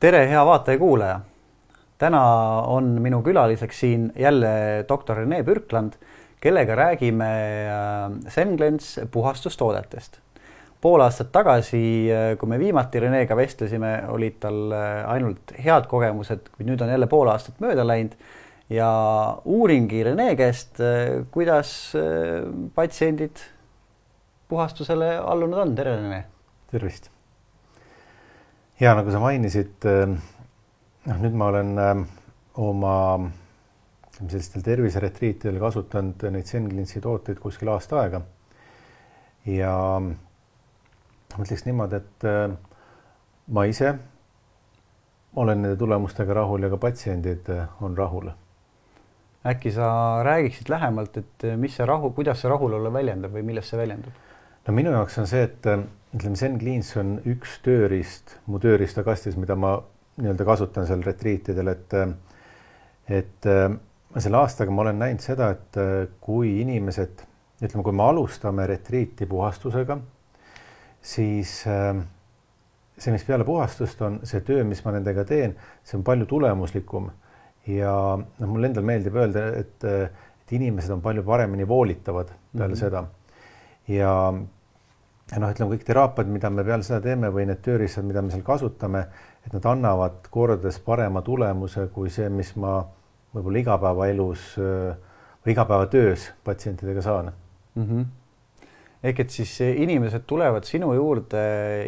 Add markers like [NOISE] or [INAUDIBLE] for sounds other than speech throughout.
tere, hea vaataja-kuulaja. täna on minu külaliseks siin jälle doktor Rene Pürkland, kellega räägime Senglens puhastustoodetest. pool aastat tagasi, kui me viimati Renega vestlesime, olid tal ainult head kogemused, kuid nüüd on jälle pool aastat mööda läinud ja uuringi Rene käest, kuidas patsiendid puhastusele allunud on. tere, Rene. tervist ja nagu sa mainisid, noh, nüüd ma olen oma ütleme sellistel terviseretriitidel kasutanud neid Senglintsi tooteid kuskil aasta aega. ja ma ütleks niimoodi, et ma ise olen nende tulemustega rahul ja ka patsiendid on rahul. äkki sa räägiksid lähemalt, et mis see rahu, kuidas see rahulolu väljendab või milles see väljendub? No minu jaoks on see, et ütleme, Zen-Cleans on üks tööriist mu tööriistakastis, mida ma nii-öelda kasutan seal retriitidel, et et selle aastaga ma olen näinud seda, et kui inimesed, ütleme, kui me alustame retriiti puhastusega, siis see, mis peale puhastust on, see töö, mis ma nendega teen, see on palju tulemuslikum ja noh, mulle endal meeldib öelda, et, et inimesed on palju paremini voolitavad peale mm -hmm. seda. Ja ja noh, ütleme kõik teraapiad, mida me peale seda teeme või need tööriistad, mida me seal kasutame, et nad annavad kordades parema tulemuse kui see, mis ma võib-olla igapäevaelus või igapäevatöös patsientidega saan mm. -hmm. ehk et siis inimesed tulevad sinu juurde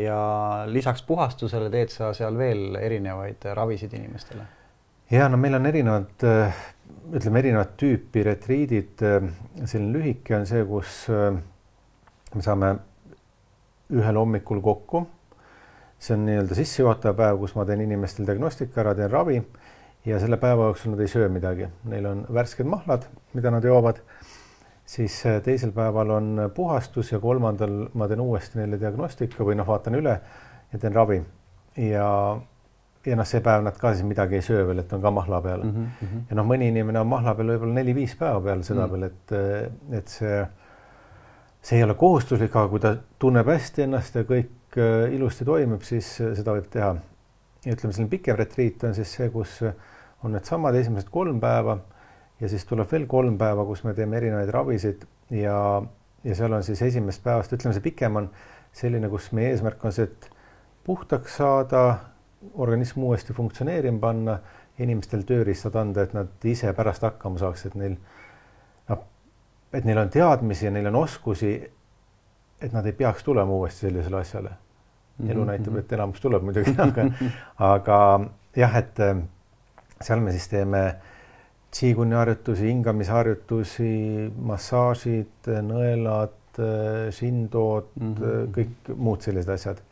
ja lisaks puhastusele teed sa seal veel erinevaid ravisid inimestele? ja no meil on erinevad, ütleme erinevat tüüpi retriidid. selline lühike on see, kus me saame ühel hommikul kokku. see on nii-öelda sissejuhatav päev, kus ma teen inimestel diagnostika ära, teen ravi ja selle päeva jooksul nad ei söö midagi, neil on värsked mahlad, mida nad joovad. siis äh, teisel päeval on puhastus ja kolmandal ma teen uuesti neile diagnostika või noh, vaatan üle ja teen ravi ja ja noh, see päev nad ka siis midagi ei söö veel, et on ka mahla peal mm. -hmm. ja noh, mõni inimene on mahla peal võib-olla neli-viis päeva peale seda mm -hmm. veel, et, et see see ei ole kohustuslik, aga kui ta tunneb hästi ennast ja kõik äh, ilusti toimib, siis äh, seda võib teha. ja ütleme, selline pikem retriit on siis see, kus on needsamad esimesed kolm päeva ja siis tuleb veel kolm päeva, kus me teeme erinevaid ravisid ja, ja seal on siis esimesest päevast, ütleme, see pikem on selline, kus meie eesmärk on see, et puhtaks saada, organism uuesti funktsioneerima panna, inimestel tööriistad anda, et nad ise pärast hakkama saaks, et neil et neil on teadmisi ja neil on oskusi, et nad ei peaks tulema uuesti sellisele asjale. elu mhm, näitab, mhm. et enamus tuleb muidugi, [LAUGHS] aga, aga jah, et äh, seal me siis teeme tsiiguni harjutusi, hingamisharjutusi, massaažid, nõelad, šindood äh, mm, -hmm. kõik muud sellised asjad.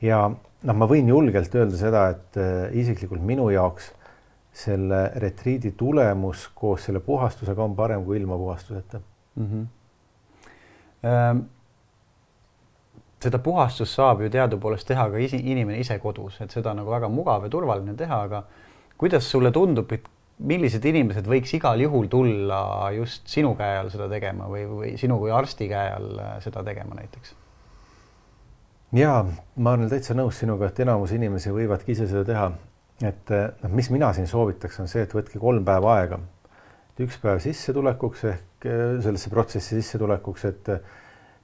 ja noh, ma võin julgelt öelda seda, et äh, isiklikult minu jaoks selle retriidi tulemus koos selle puhastusega on parem kui ilma puhastuseta mm. -hmm. Ähm, seda puhastust saab ju teadupoolest teha ka isi, inimene ise kodus, et seda on nagu väga mugav ja turvaline teha, aga kuidas sulle tundub, et millised inimesed võiks igal juhul tulla just sinu käe all seda tegema või, või sinu kui arsti käe all äh, seda tegema näiteks? ja ma olen täitsa nõus sinuga, et enamus inimesi võivadki ise seda teha et noh, mis mina siin soovitaks, on see, et võtke kolm päeva aega. üks päev sissetulekuks ehk eh, sellesse protsessi sissetulekuks, et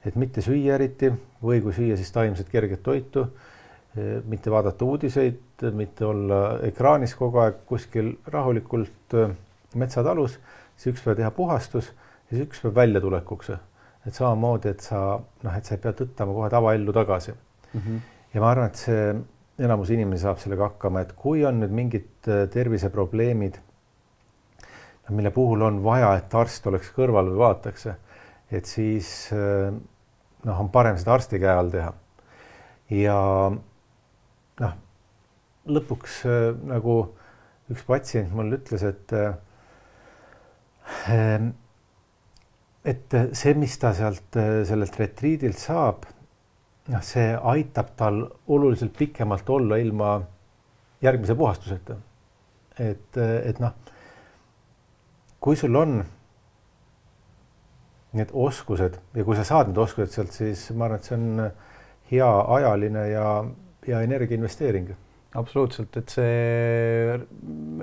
et mitte süüa eriti või kui süüa, siis taimset kerget toitu, eh, mitte vaadata uudiseid, mitte olla ekraanis kogu aeg kuskil rahulikult metsatalus, siis üks päev teha puhastus ja siis üks päev väljatulekuks. et samamoodi, et sa noh, et sa ei pea tõttama kohe tavaellu tagasi mm. -hmm. ja ma arvan, et see enamus inimesi saab sellega hakkama, et kui on nüüd mingid äh, terviseprobleemid, mille puhul on vaja, et arst oleks kõrval või vaataks, et siis äh, noh, on parem seda arsti käe all teha. ja noh, lõpuks äh, nagu üks patsient mulle ütles, et et see, mis ta sealt sellelt retriidilt saab noh, see aitab tal oluliselt pikemalt olla ilma järgmise puhastuseta. et, et noh, kui sul on need oskused ja kui sa saad need oskused sealt, siis ma arvan, et see on hea ajaline ja, ja energia investeering. Absoluutselt, et see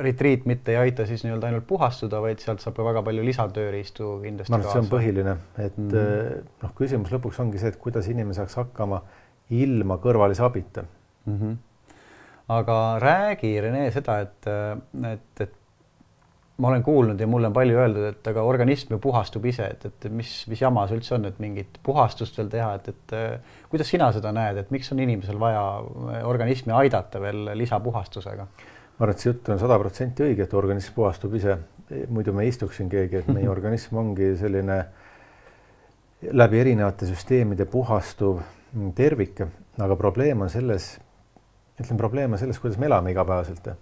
retriit mitte ei aita siis nii-öelda ainult puhastuda, vaid sealt saab väga palju lisatööriistu kindlasti arvan, et see on põhiline, et mm -hmm. noh, küsimus lõpuks ongi see, et kuidas inimene saaks hakkama ilma kõrvalise abita mm. -hmm. aga räägi, Rene, seda, et, et, et ma olen kuulnud ja mulle on palju öeldud, et aga organism ju puhastub ise, et, et mis, mis jama see üldse on, et mingit puhastust veel teha, et, et äh, kuidas sina seda näed, et miks on inimesel vaja äh, organismi aidata veel lisapuhastusega? ma arvan, et see jutt on sada protsenti õige, et organism puhastub ise, muidu me ei istuks siin keegi, et meie [LAUGHS] organism ongi selline läbi erinevate süsteemide puhastuv tervik, aga probleem on selles, ütleme, probleem on selles, kuidas me elame igapäevaselt.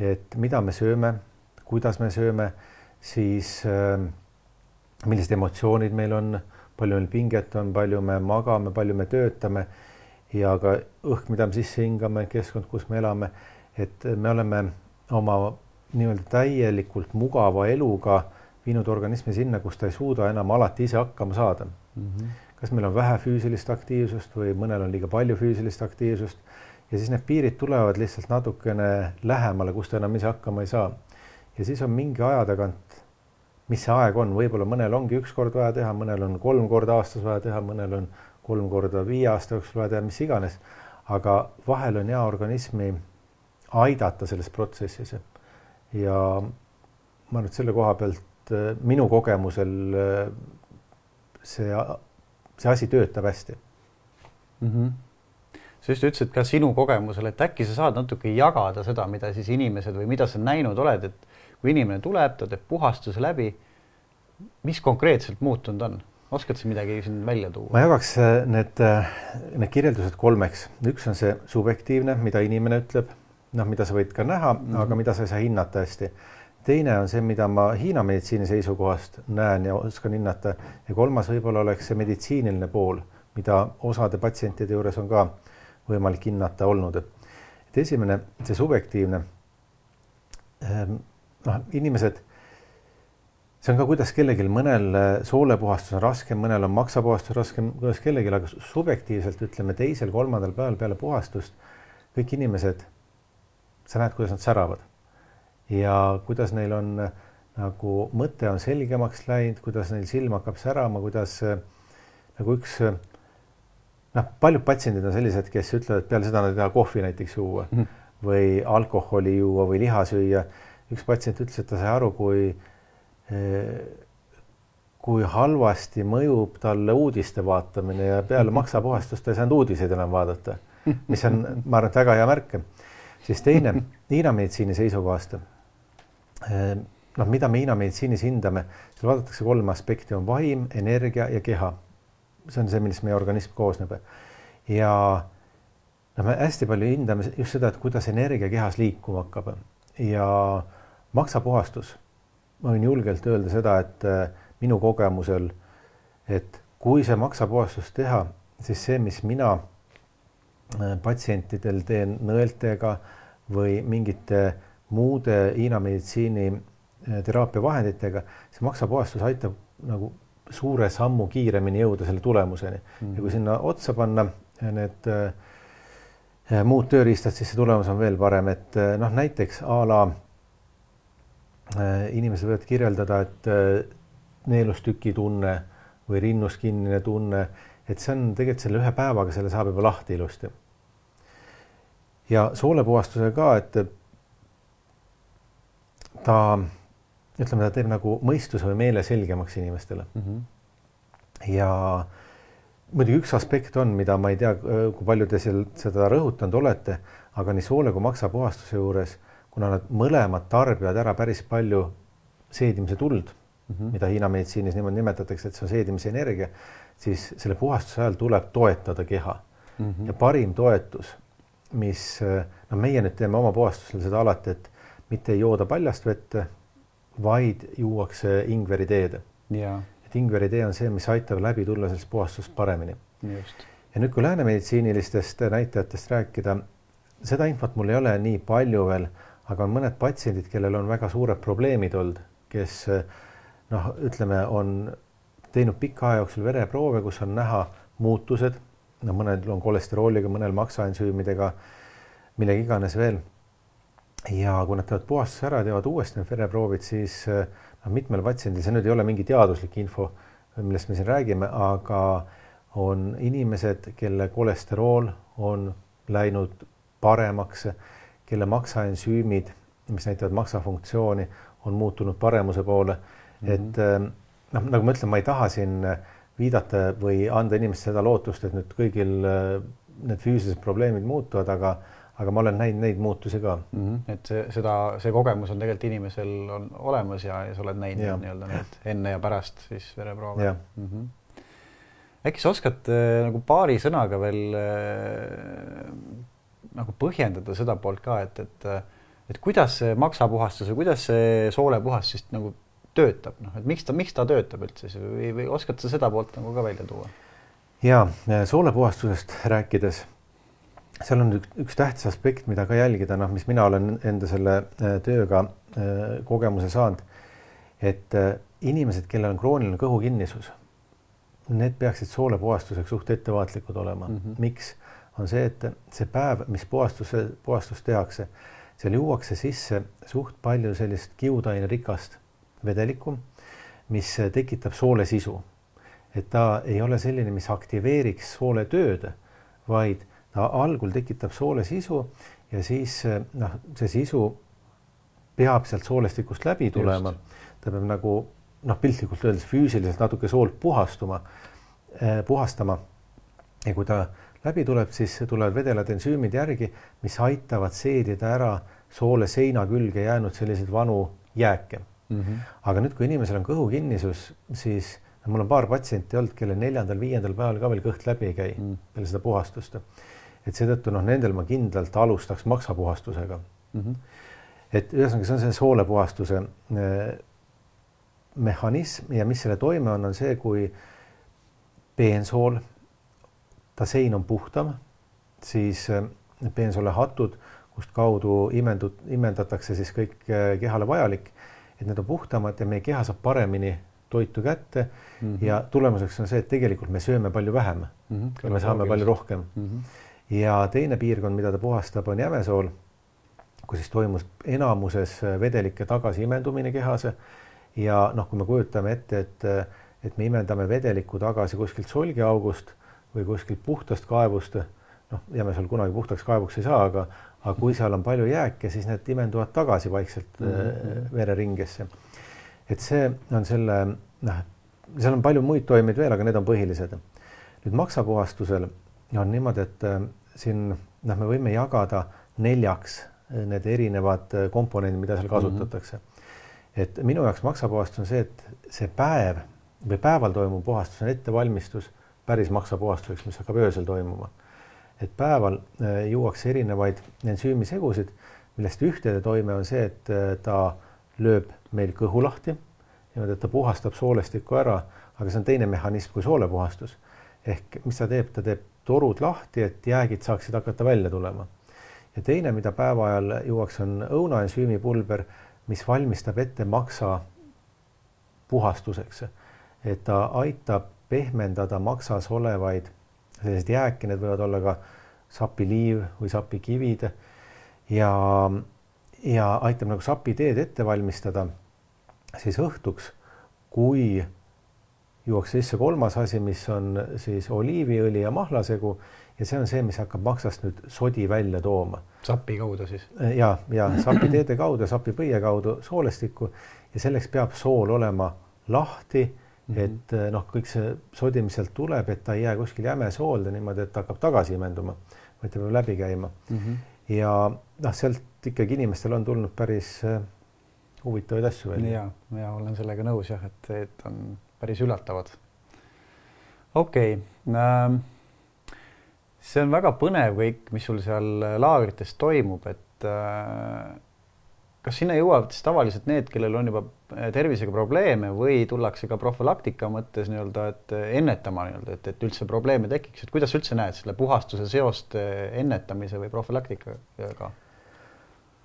et mida me sööme kuidas me sööme, siis äh, millised emotsioonid meil on, palju meil pinget on, palju me magame, palju me töötame ja ka õhk, mida me sisse hingame, keskkond, kus me elame, et me oleme oma nii-öelda täielikult mugava eluga viinud organismi sinna, kus ta ei suuda enam alati ise hakkama saada mm. -hmm. kas meil on vähe füüsilist aktiivsust või mõnel on liiga palju füüsilist aktiivsust ja siis need piirid tulevad lihtsalt natukene lähemale, kus ta enam ise hakkama ei saa ja siis on mingi aja tagant, mis see aeg on, võib-olla mõnel ongi üks kord vaja teha, mõnel on kolm korda aastas vaja teha, mõnel on kolm korda viie aasta jooksul vaja teha, mis iganes. aga vahel on hea organismi aidata selles protsessis. ja ma et selle koha pealt äh, minu kogemusel äh, see, see asi töötab hästi mm. -hmm sa just ütlesid ka sinu kogemusel, et äkki sa saad natuke jagada seda, mida siis inimesed või mida sa näinud oled, et kui inimene tuleb, ta teeb puhastuse läbi, mis konkreetselt muutunud on? oskad sa midagi siin välja tuua? ma jagaks äh, need, äh, need kirjeldused kolmeks. üks on see subjektiivne, mida inimene ütleb, noh, mida sa võid ka näha mm, -hmm. aga mida sa ei saa hinnata hästi. teine on see, mida ma Hiina meditsiini seisukohast näen ja oskan hinnata ja kolmas võib-olla oleks see meditsiiniline pool, mida osade patsientide juures on ka võimalik hinnata olnud. et esimene, see subjektiivne ähm, noh, inimesed, see on ka, kuidas kellelgi, mõnel äh, soolepuhastus on raskem, mõnel on maksapuhastus raskem, kuidas kellelgi, aga subjektiivselt ütleme teisel-kolmandal päeval peale puhastust kõik inimesed, sa näed, kuidas nad säravad ja kuidas neil on äh, nagu mõte on selgemaks läinud, kuidas neil silm hakkab särama, kuidas äh, nagu üks noh, paljud patsiendid on sellised, kes ütlevad, et peale seda nad ei taha kohvi näiteks juua mm -hmm. või alkoholi juua või liha süüa üks patsient ütles, et ta sai aru, kui kui halvasti mõjub talle uudiste vaatamine ja peale mhm. maksapuhastust ta ei saanud uudiseid enam vaadata, [LAUGHS] mis on, ma arvan, et väga hea märk. siis teine Hiina meditsiini seisukohast. noh, mida me Hiina meditsiinis hindame, seal vaadatakse kolme aspekti, on vaim, energia ja keha. see on see, millest meie organism koosneb. ja noh, me hästi palju hindame just seda, et kuidas energia kehas liikuma hakkab ja maksapuhastus, ma võin julgelt öelda seda, et äh, minu kogemusel, et kui see maksapuhastus teha, siis see, mis mina äh, patsientidel teen nõeltega või mingite muude Hiina meditsiini äh, teraapiavahenditega, see maksapuhastus aitab nagu suure sammu kiiremini jõuda selle tulemuseni mm. ja kui sinna otsa panna need äh, muud tööriistad, siis see tulemus on veel parem, et noh, näiteks a la inimesed võivad kirjeldada, et äh, neelustüki tunne või rinnus kinnine tunne, et see on tegelikult selle ühe päevaga, selle saab juba lahti ilusti. ja soolepuhastuse ka, et ta, ütleme, ta teeb nagu mõistuse või meele selgemaks inimestele mm. -hmm. ja muidugi üks aspekt on, mida ma ei tea, kui palju te seal seda rõhutanud olete, aga nii soole kui maksapuhastuse juures kuna nad mõlemad tarbivad ära päris palju seedimise tuld mm, -hmm. mida Hiina meditsiinis niimoodi nimetatakse, et see on seedimise energia, siis selle puhastuse ajal tuleb toetada keha mm. -hmm. ja parim toetus, mis, no meie nüüd teeme oma puhastusel seda alati, et mitte ei jooda paljast vett, vaid juuakse ingveriteed. et ingveritee on see, mis aitab läbi tulla sellest puhastusest paremini. ja nüüd, kui läänemeditsiinilistest näitajatest rääkida, seda infot mul ei ole nii palju veel aga on mõned patsiendid, kellel on väga suured probleemid olnud, kes noh, ütleme, on teinud pika aja jooksul vereproove, kus on näha muutused, no mõnel on kolesterooliga, mõnel maksaensüümidega, millega iganes veel. ja kui nad teevad puhastuse ära, teevad uuesti need vereproovid, siis noh, mitmel patsiendil, see nüüd ei ole mingi teaduslik info, millest me siin räägime, aga on inimesed, kelle kolesterool on läinud paremaks, kelle maksaensüümid, mis näitavad maksafunktsiooni, on muutunud paremuse poole mm. -hmm. et noh, nagu ma ütlen, ma ei taha siin viidata või anda inimestele seda lootust, et nüüd kõigil need füüsilised probleemid muutuvad, aga aga ma olen näinud neid muutusi ka mm. -hmm. et see, seda, see kogemus on tegelikult inimesel on olemas ja, ja sa oled näinud nii-öelda need enne ja pärast siis vereproove. Mm -hmm. äkki sa oskad äh, nagu paari sõnaga veel äh, nagu põhjendada seda poolt ka, et, et et kuidas see maksapuhastus või kuidas see soolepuhas siis nagu töötab, noh, et miks ta, miks ta töötab üldse siis või, või oskad sa seda poolt nagu ka välja tuua? ja soolepuhastusest rääkides seal on üks, üks tähtis aspekt, mida ka jälgida, noh, mis mina olen enda selle äh, tööga äh, kogemuse saanud, et äh, inimesed, kellel on krooniline kõhukinnisus, need peaksid soolepuhastuseks suht ettevaatlikud olema mm. -hmm. miks? On see, et see päev, mis puhastuse, puhastust tehakse, seal juuakse sisse suht palju sellist kiudainerikast vedelikku, mis tekitab soole sisu. et ta ei ole selline, mis aktiveeriks soole tööd, vaid ta algul tekitab soole sisu ja siis noh, see sisu peab sealt soolestikust läbi tulema. ta peab nagu noh, piltlikult öeldes füüsiliselt natuke soolt puhastuma eh,, puhastama. ja kui ta läbi tuleb, siis tulevad vedelad ensüümid järgi, mis aitavad seedida ära soole seina külge jäänud selliseid vanu jääke mm. -hmm. aga nüüd, kui inimesel on kõhukinnisus, siis mul on paar patsienti olnud, kellel neljandal-viiendal päeval ka veel kõht läbi ei käi mm. peale seda puhastust et seetõttu noh, nendel ma kindlalt alustaks maksapuhastusega mm. -hmm. et ühesõnaga, see on see soolepuhastuse äh, mehhanism ja mis selle toime on, on see, kui peensool, ta sein on puhtam, siis äh, peensoole hatud, kust kaudu imendud, imendatakse siis kõik äh, kehale vajalik, et need on puhtamad ja meie keha saab paremini toitu kätte mm -hmm. ja tulemuseks on see, et tegelikult me sööme palju vähem mm -hmm. ja me saame palju rohkem mm. -hmm ja teine piirkond, mida ta puhastab, on jämesool, kus siis toimus enamuses vedelike tagasiimendumine kehas. ja noh, kui me kujutame ette, et, et me imendame vedelikku tagasi kuskilt solgiaugust või kuskilt puhtast kaevust, noh, jämesool kunagi puhtaks kaevuks ei saa, aga, aga kui seal on palju jääke, siis need imenduvad tagasi vaikselt mm -hmm. vereringesse. et see on selle, noh, seal on palju muid toimeid veel, aga need on põhilised. nüüd maksapuhastusel on niimoodi, et äh, siin noh, me võime jagada neljaks äh, need erinevad komponendid, mida seal kasutatakse mm. -hmm. et minu jaoks maksapuhastus on see, et see päev või päeval toimuv puhastus on ettevalmistus päris maksapuhastuseks, mis hakkab öösel toimuma. et päeval juuakse erinevaid ensüümisegusid, millest ühtede toime on see, et ta lööb meil kõhu lahti niimoodi, et ta puhastab soolestikku ära, aga see on teine mehhanism kui soolepuhastus. ehk mis ta teeb, ta teeb torud lahti, et jäägid saaksid hakata välja tulema. ja teine, mida päeva ajal juuakse, on õunaensüümipulber, mis valmistab ette maksa puhastuseks. et ta aitab pehmendada maksas olevaid selliseid jääke, need võivad olla ka sapiliiv või sapikivid ja, ja aitab nagu sapiteed ette valmistada siis õhtuks, kui juuakse sisse kolmas asi, mis on siis oliiviõli ja mahlasegu ja see on see, mis hakkab maksast nüüd sodi välja tooma. sapi kaudu siis? ja, ja sapiteede kaudu, sapipõie kaudu soolestikku ja selleks peab sool olema lahti mm, -hmm. et eh, noh, kõik see sodi, mis sealt tuleb, et ta ei jää kuskil jäme soolde niimoodi, et ta hakkab tagasi imenduma, vaid ta peab läbi käima mm. -hmm. ja noh, sealt ikkagi inimestel on tulnud päris eh, huvitavaid asju välja. ja, ja olen sellega nõus jah, et, et on päris üllatavad. okei okay. ähm,, see on väga põnev kõik, mis sul seal laagrites toimub, et äh, kas sinna jõuavad siis tavaliselt need, kellel on juba tervisega probleeme või tullakse ka profülaktika mõttes nii-öelda, et ennetama nii-öelda, et, et üldse probleeme tekiks, et kuidas sa üldse näed selle puhastuse seost ennetamise või profülaktikaga?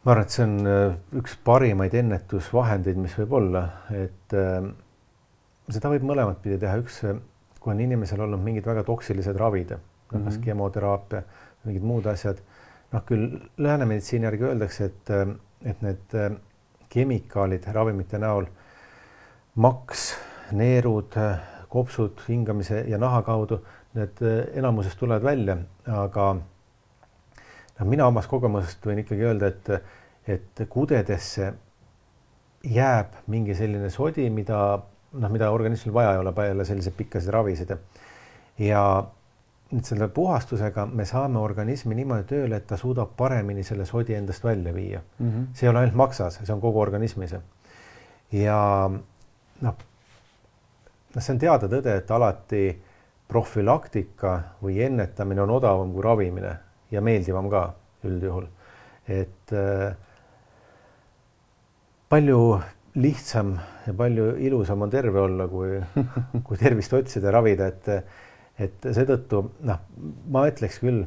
ma arvan, et see on üks parimaid ennetusvahendeid, mis võib olla, et äh, seda võib mõlemat pidi teha, üks, kui on inimesel olnud mingid väga toksilised ravid mm, -hmm. kas mhm. kemoteraapia, mingid muud asjad, noh, küll läänemeditsiini järgi öeldakse, et, et need kemikaalid ravimite näol, maks, neerud, kopsud hingamise ja naha kaudu, need enamuses tulevad välja, aga noh, mina omast kogemusest võin ikkagi öelda, et, et kudedesse jääb mingi selline sodi, mida noh, mida organismil vaja ei ole peale selliseid pikkasid ravisid. ja nüüd selle puhastusega me saame organismi niimoodi tööle, et ta suudab paremini selle sodi endast välja viia mm. -hmm. see ei ole ainult maksas, see on kogu organismis. ja noh, noh, see on teada tõde, et alati profülaktika või ennetamine on odavam kui ravimine ja meeldivam ka üldjuhul. et äh, palju lihtsam ja palju ilusam on terve olla, kui, [LAUGHS] kui tervist otsida ja ravida, et, et seetõttu noh, ma ütleks küll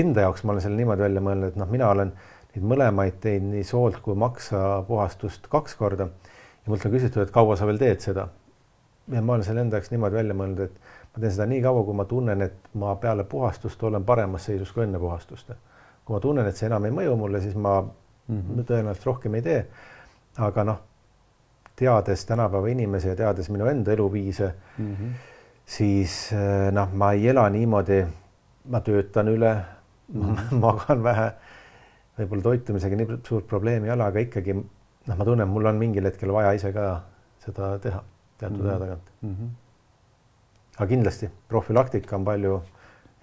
enda jaoks ma olen selle niimoodi välja mõelnud, et noh, mina olen neid mõlemaid teinud nii soolt kui maksa puhastust kaks korda ja mult on küsitud, et kaua sa veel teed seda. ja ma olen selle enda jaoks niimoodi välja mõelnud, et ma teen seda nii kaua, kui ma tunnen, et ma peale puhastust olen paremas seisus kui enne puhastust. kui ma tunnen, et see enam ei mõju mulle, siis ma mm -hmm. tõenäoliselt rohkem ei tee aga noh, teades tänapäeva inimesi ja teades minu enda eluviise mm, -hmm. Siis eh, noh, ma ei ela niimoodi, ma töötan üle mm, -hmm. [LAUGHS] magan vähe, võib-olla toitumisega nii suurt probleemi ei ole, aga ikkagi noh, ma tunnen, mul on mingil hetkel vaja ise ka seda teha teatud mm -hmm. aja tagant mm. -hmm. aga kindlasti profülaktika on palju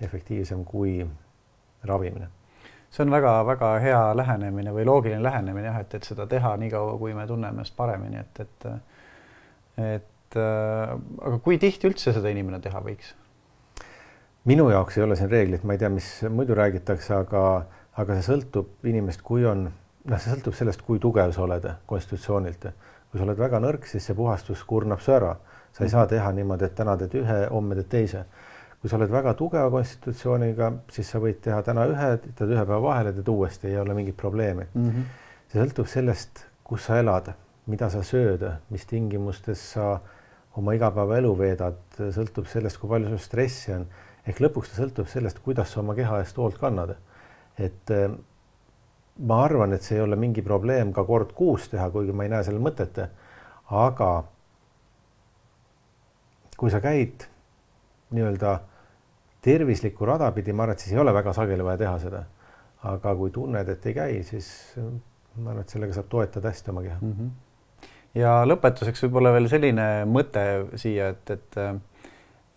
efektiivsem kui ravimine see on väga-väga hea lähenemine või loogiline lähenemine jah, et, et seda teha niikaua, kui me tunneme ennast paremini, et, et et äh, aga kui tihti üldse seda inimene teha võiks? minu jaoks ei ole siin reeglit, ma ei tea, mis muidu räägitakse, aga, aga see sõltub inimest, kui on, noh, see sõltub sellest, kui tugev sa oled konstitutsioonilt. kui sa oled väga nõrk, siis see puhastus kurnab su ära. sa ei saa teha niimoodi, et täna teed ühe, homme teed teise kui sa oled väga tugeva konstitutsiooniga, siis sa võid teha täna ühe, teed ühe päeva vahele, teed uuesti, ei ole mingit probleemi mm. -hmm. see sõltub sellest, kus sa elad, mida sa sööd, mis tingimustes sa oma igapäevaelu veedad, sõltub sellest, kui palju sul stressi on. ehk lõpuks ta sõltub sellest, kuidas sa oma keha eest hoolt kannad. et eh, ma arvan, et see ei ole mingi probleem ka kord kuus teha, kuigi ma ei näe sellel mõtet. aga kui sa käid nii-öelda tervislikku rada pidi, ma arvan, et siis ei ole väga sageli vaja teha seda. aga kui tunned, et ei käi, siis ma arvan, et sellega saab toetada hästi oma keha mm. -hmm. Ja lõpetuseks võib-olla veel selline mõte siia, et, et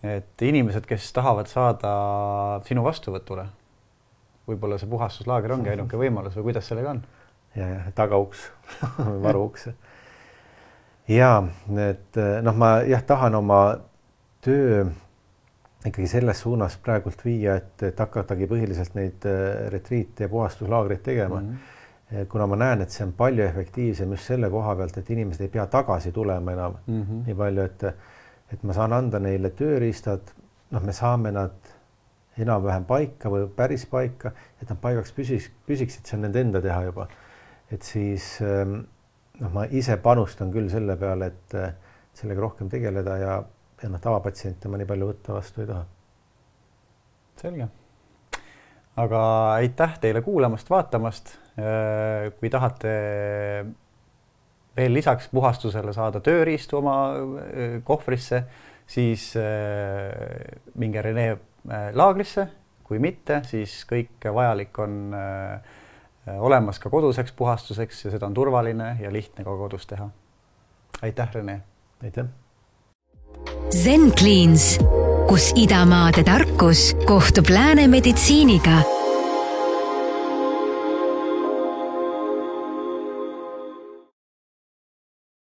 et inimesed, kes tahavad saada sinu vastuvõtule, võib-olla see puhastuslaager ongi ainuke võimalus või kuidas sellega on? ja, ja tagauks [LAUGHS] varuuks. ja et noh, ma jah, tahan oma töö ikkagi selles suunas praegult viia, et, et hakatagi põhiliselt neid äh, retriite ja puhastuslaagreid tegema mm. -hmm. Kuna ma näen, et see on palju efektiivsem just selle koha pealt, et inimesed ei pea tagasi tulema enam mm -hmm. nii palju, et, et ma saan anda neile tööriistad, noh, me saame nad enam-vähem paika või päris paika, et nad paigaks püsiks, püsiksid, see on nende enda teha juba. et siis ähm, noh, ma ise panustan küll selle peale, et sellega rohkem tegeleda ja ja noh, tavapatsiente ma nii palju võtta vastu ei taha. selge. Aga aitäh teile kuulamast-vaatamast. Äh, kui tahate veel lisaks puhastusele saada tööriistu oma äh, kohvrisse, siis äh, minge Rene laagrisse, kui mitte, siis kõik vajalik on olemas ka koduseks puhastuseks ja seda on turvaline ja lihtne ka kodus teha. aitäh, Rene. aitäh Zen Cleans, kus idamaade tarkus kohtub lääne meditsiiniga